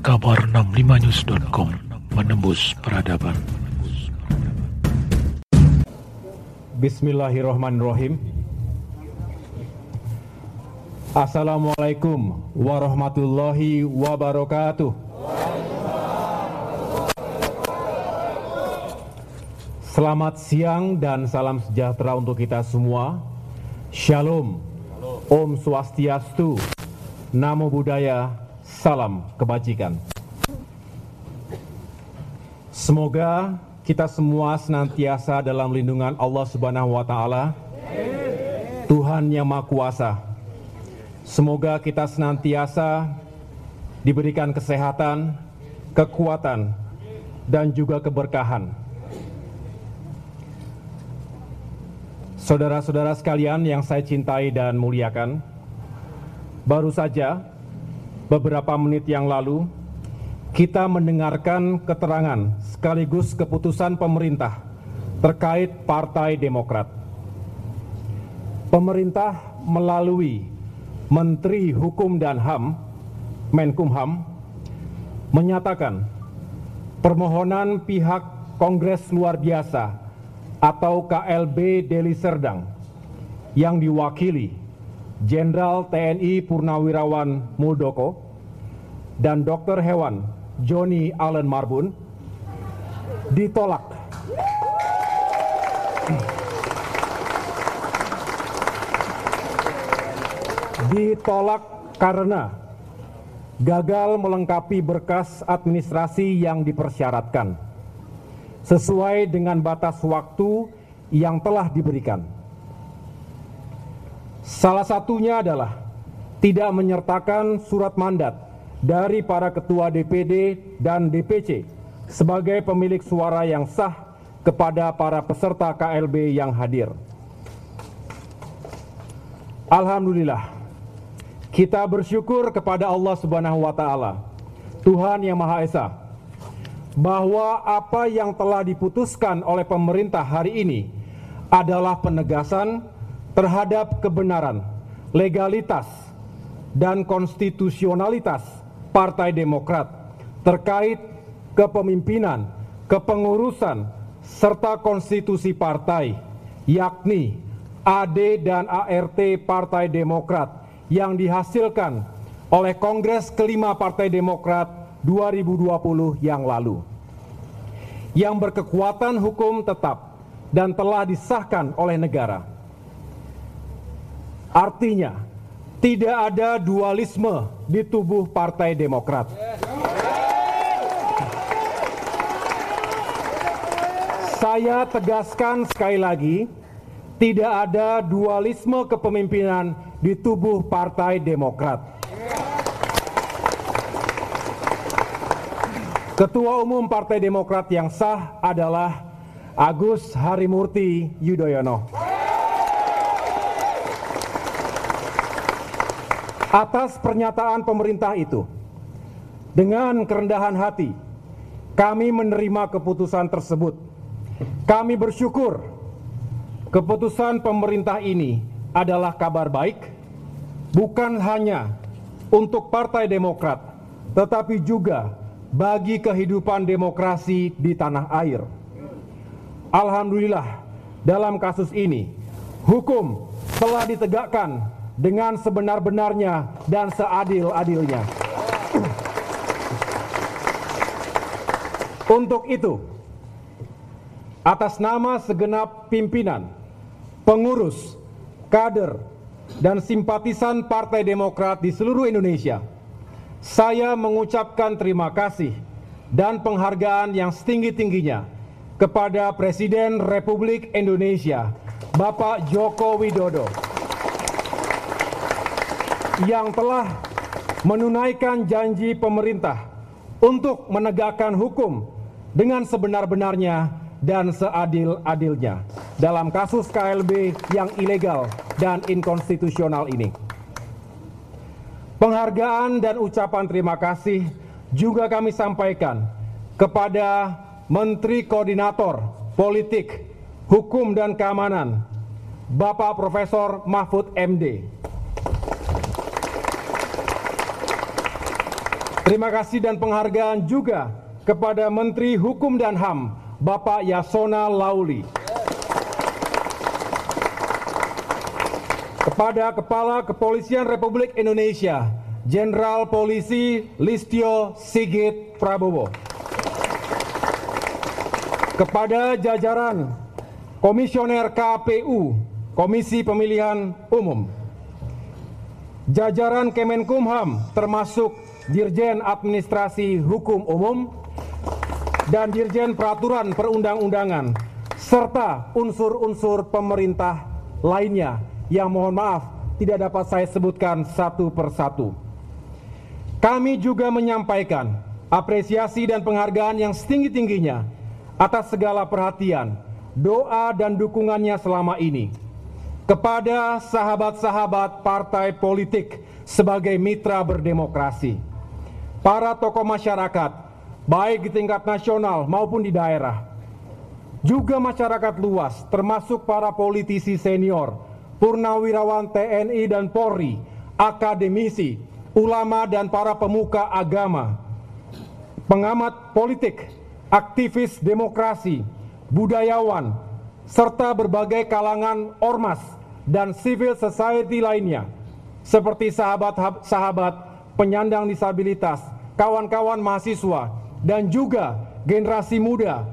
kabar 65news.com menembus peradaban. Bismillahirrahmanirrahim. Assalamualaikum warahmatullahi wabarakatuh. Selamat siang dan salam sejahtera untuk kita semua. Shalom. Om Swastiastu. Namo Buddhaya. Salam kebajikan. Semoga kita semua senantiasa dalam lindungan Allah Subhanahu wa taala. Tuhan yang Maha Kuasa. Semoga kita senantiasa diberikan kesehatan, kekuatan, dan juga keberkahan. Saudara-saudara sekalian yang saya cintai dan muliakan, baru saja beberapa menit yang lalu kita mendengarkan keterangan sekaligus keputusan pemerintah terkait Partai Demokrat. Pemerintah melalui Menteri Hukum dan HAM, Menkumham, menyatakan permohonan pihak Kongres Luar Biasa atau KLB Deli Serdang yang diwakili Jenderal TNI Purnawirawan Muldoko dan Dokter Hewan Joni Allen Marbun ditolak. Ditolak karena gagal melengkapi berkas administrasi yang dipersyaratkan sesuai dengan batas waktu yang telah diberikan. Salah satunya adalah tidak menyertakan surat mandat dari para ketua DPD dan DPC sebagai pemilik suara yang sah kepada para peserta KLB yang hadir. Alhamdulillah, kita bersyukur kepada Allah Subhanahu wa Ta'ala, Tuhan yang Maha Esa, bahwa apa yang telah diputuskan oleh pemerintah hari ini adalah penegasan terhadap kebenaran, legalitas, dan konstitusionalitas Partai Demokrat terkait kepemimpinan, kepengurusan, serta konstitusi partai, yakni AD dan ART Partai Demokrat yang dihasilkan oleh Kongres kelima Partai Demokrat 2020 yang lalu. Yang berkekuatan hukum tetap dan telah disahkan oleh negara. Artinya, tidak ada dualisme di tubuh Partai Demokrat. Saya tegaskan sekali lagi, tidak ada dualisme kepemimpinan di tubuh Partai Demokrat. Ketua Umum Partai Demokrat yang sah adalah Agus Harimurti Yudhoyono. Atas pernyataan pemerintah itu, dengan kerendahan hati, kami menerima keputusan tersebut. Kami bersyukur keputusan pemerintah ini adalah kabar baik, bukan hanya untuk Partai Demokrat, tetapi juga bagi kehidupan demokrasi di tanah air. Alhamdulillah, dalam kasus ini, hukum telah ditegakkan dengan sebenar-benarnya dan seadil-adilnya. Untuk itu, atas nama segenap pimpinan, pengurus, kader, dan simpatisan Partai Demokrat di seluruh Indonesia, saya mengucapkan terima kasih dan penghargaan yang setinggi-tingginya kepada Presiden Republik Indonesia, Bapak Joko Widodo, yang telah menunaikan janji pemerintah untuk menegakkan hukum dengan sebenar-benarnya dan seadil-adilnya dalam kasus KLB yang ilegal dan inkonstitusional ini. Penghargaan dan ucapan terima kasih juga kami sampaikan kepada Menteri Koordinator Politik, Hukum dan Keamanan, Bapak Profesor Mahfud MD. Terima kasih dan penghargaan juga kepada Menteri Hukum dan HAM, Bapak Yasona Lauli. Kepada Kepala Kepolisian Republik Indonesia, Jenderal Polisi Listio Sigit Prabowo. Kepada jajaran Komisioner KPU, Komisi Pemilihan Umum, jajaran Kemenkumham termasuk Dirjen Administrasi Hukum Umum dan Dirjen Peraturan Perundang-undangan serta unsur-unsur pemerintah lainnya yang mohon maaf tidak dapat saya sebutkan satu persatu. Kami juga menyampaikan apresiasi dan penghargaan yang setinggi-tingginya atas segala perhatian, doa dan dukungannya selama ini kepada sahabat-sahabat partai politik sebagai mitra berdemokrasi, para tokoh masyarakat, baik di tingkat nasional maupun di daerah, juga masyarakat luas, termasuk para politisi senior, purnawirawan TNI dan Polri, akademisi, ulama dan para pemuka agama, pengamat politik, aktivis demokrasi, budayawan, serta berbagai kalangan ormas dan civil society lainnya, seperti sahabat-sahabat penyandang disabilitas, kawan-kawan mahasiswa, dan juga generasi muda,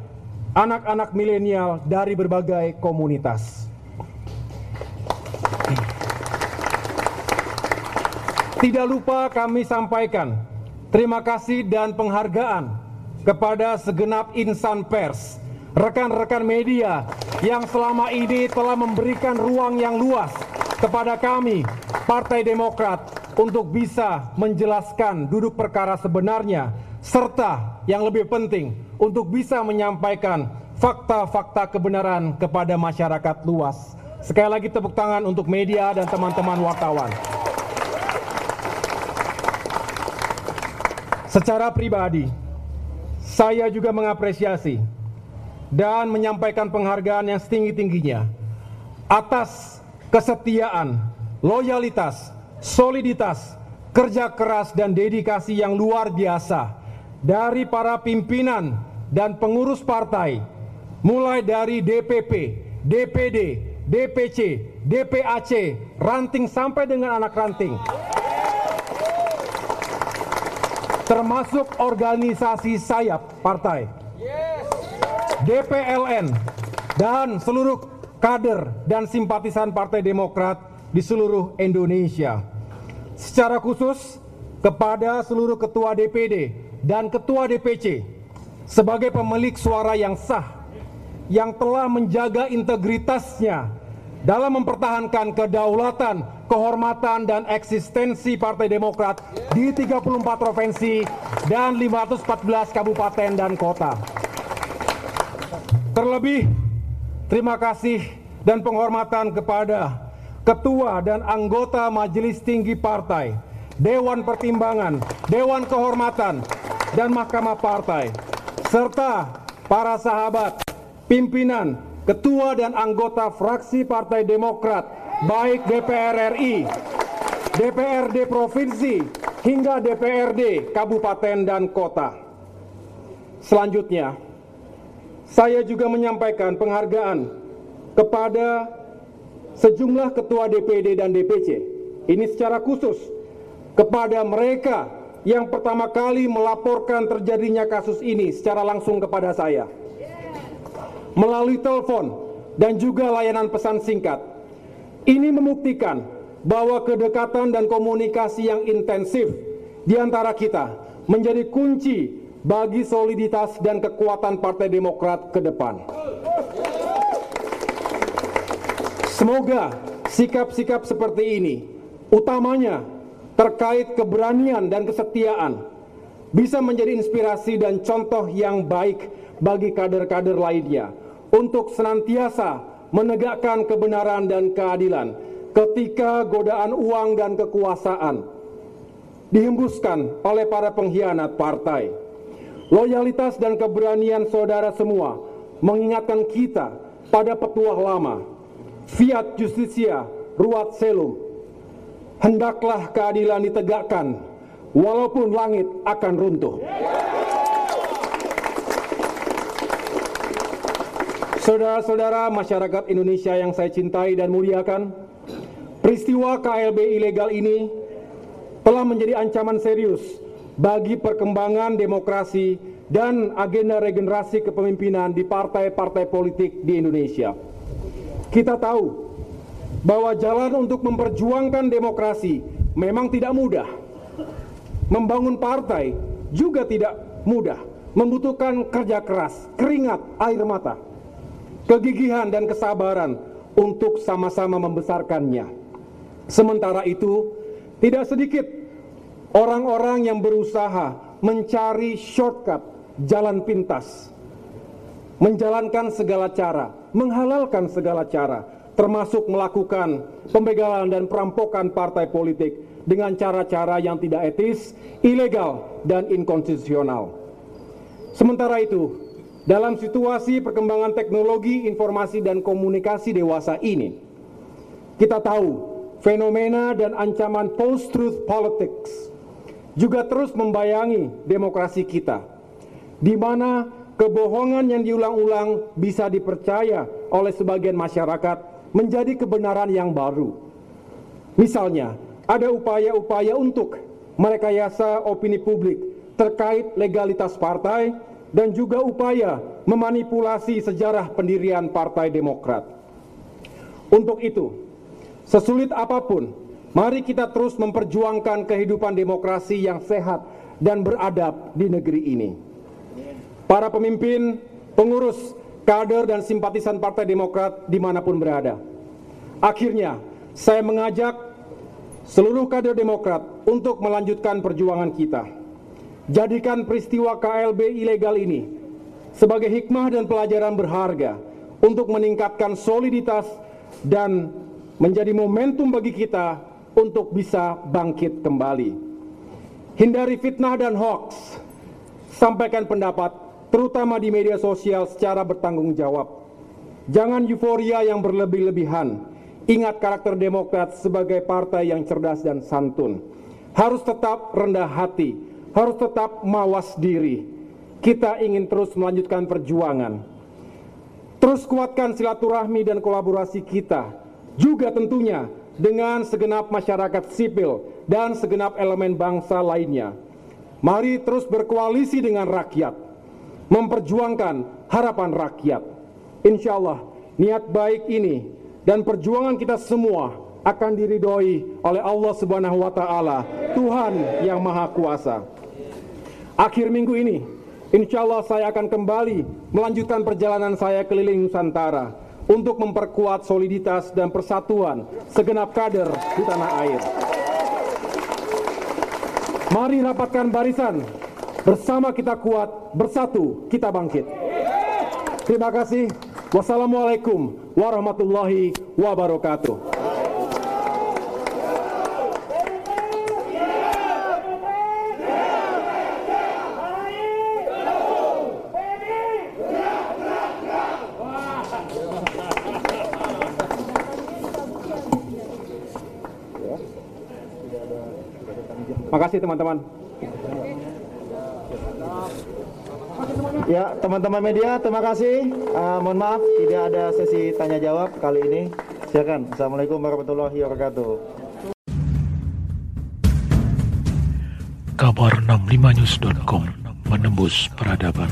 anak-anak milenial dari berbagai komunitas. Tidak lupa kami sampaikan terima kasih dan penghargaan kepada segenap insan pers, rekan-rekan media yang selama ini telah memberikan ruang yang luas kepada kami, Partai Demokrat, untuk bisa menjelaskan duduk perkara sebenarnya, serta yang lebih penting, untuk bisa menyampaikan fakta-fakta kebenaran kepada masyarakat luas. Sekali lagi tepuk tangan untuk media dan teman-teman wartawan. Secara pribadi, saya juga mengapresiasi dan menyampaikan penghargaan yang setinggi-tingginya atas kesetiaan, loyalitas, soliditas, kerja keras dan dedikasi yang luar biasa dari para pimpinan dan pengurus partai mulai dari DPP, DPD, DPC, DPAC, ranting sampai dengan anak ranting. Termasuk organisasi sayap partai DPLN, dan seluruh kader dan simpatisan Partai Demokrat di seluruh Indonesia. Secara khusus kepada seluruh ketua DPD dan ketua DPC sebagai pemilik suara yang sah yang telah menjaga integritasnya dalam mempertahankan kedaulatan, kehormatan dan eksistensi Partai Demokrat di 34 provinsi dan 514 kabupaten dan kota. Terlebih, terima kasih dan penghormatan kepada Ketua dan anggota Majelis Tinggi Partai, Dewan Pertimbangan, Dewan Kehormatan, dan Mahkamah Partai, serta para sahabat, pimpinan, ketua dan anggota fraksi Partai Demokrat, baik DPR RI, DPRD Provinsi, hingga DPRD Kabupaten dan Kota. Selanjutnya, saya juga menyampaikan penghargaan kepada sejumlah ketua DPD dan DPC. Ini secara khusus kepada mereka yang pertama kali melaporkan terjadinya kasus ini secara langsung kepada saya. Melalui telepon dan juga layanan pesan singkat. Ini membuktikan bahwa kedekatan dan komunikasi yang intensif di antara kita menjadi kunci bagi soliditas dan kekuatan Partai Demokrat ke depan. Semoga sikap-sikap seperti ini, utamanya terkait keberanian dan kesetiaan, bisa menjadi inspirasi dan contoh yang baik bagi kader-kader lainnya untuk senantiasa menegakkan kebenaran dan keadilan ketika godaan uang dan kekuasaan dihembuskan oleh para pengkhianat partai. Loyalitas dan keberanian saudara semua mengingatkan kita pada petuah lama, fiat justitia ruat selum. Hendaklah keadilan ditegakkan walaupun langit akan runtuh. Saudara-saudara masyarakat Indonesia yang saya cintai dan muliakan, peristiwa KLB ilegal ini telah menjadi ancaman serius bagi perkembangan demokrasi dan agenda regenerasi kepemimpinan di partai-partai politik di Indonesia. Kita tahu bahwa jalan untuk memperjuangkan demokrasi memang tidak mudah. Membangun partai juga tidak mudah, membutuhkan kerja keras, keringat, air mata kegigihan dan kesabaran untuk sama-sama membesarkannya. Sementara itu, tidak sedikit orang-orang yang berusaha mencari shortcut, jalan pintas, menjalankan segala cara, menghalalkan segala cara, termasuk melakukan pembegalan dan perampokan partai politik dengan cara-cara yang tidak etis, ilegal, dan inkonstitusional. Sementara itu, dalam situasi perkembangan teknologi informasi dan komunikasi dewasa ini, kita tahu fenomena dan ancaman post-truth politics juga terus membayangi demokrasi kita, di mana kebohongan yang diulang-ulang bisa dipercaya oleh sebagian masyarakat menjadi kebenaran yang baru. Misalnya, ada upaya-upaya untuk merekayasa opini publik terkait legalitas partai dan juga upaya memanipulasi sejarah pendirian Partai Demokrat. Untuk itu, sesulit apa pun, mari kita terus memperjuangkan kehidupan demokrasi yang sehat dan beradab di negeri ini. Para pemimpin, pengurus, kader, dan simpatisan Partai Demokrat di mana pun berada. Akhirnya, saya mengajak seluruh kader Demokrat untuk melanjutkan perjuangan kita Jadikan peristiwa KLB ilegal ini sebagai hikmah dan pelajaran berharga untuk meningkatkan soliditas dan menjadi momentum bagi kita untuk bisa bangkit kembali. Hindari fitnah dan hoax. Sampaikan pendapat, terutama di media sosial secara bertanggung jawab. Jangan euforia yang berlebih-lebihan. Ingat karakter Demokrat sebagai partai yang cerdas dan santun. Harus tetap rendah hati, harus tetap mawas diri. Kita ingin terus melanjutkan perjuangan. Terus kuatkan silaturahmi dan kolaborasi kita. Juga tentunya dengan segenap masyarakat sipil dan segenap elemen bangsa lainnya. Mari terus berkoalisi dengan rakyat. Memperjuangkan harapan rakyat. Insya Allah niat baik ini dan perjuangan kita semua akan diridhoi oleh Allah Subhanahu wa taala, Tuhan yang Maha Kuasa. Akhir minggu ini, insya Allah saya akan kembali melanjutkan perjalanan saya keliling Nusantara untuk memperkuat soliditas dan persatuan segenap kader di tanah air. Mari rapatkan barisan, bersama kita kuat, bersatu kita bangkit. Terima kasih. Wassalamualaikum warahmatullahi wabarakatuh. kasih teman-teman. Ya, teman-teman media, terima kasih. Uh, mohon maaf tidak ada sesi tanya jawab kali ini. Silakan. Assalamualaikum warahmatullahi wabarakatuh. Kabar 65news.com menembus peradaban.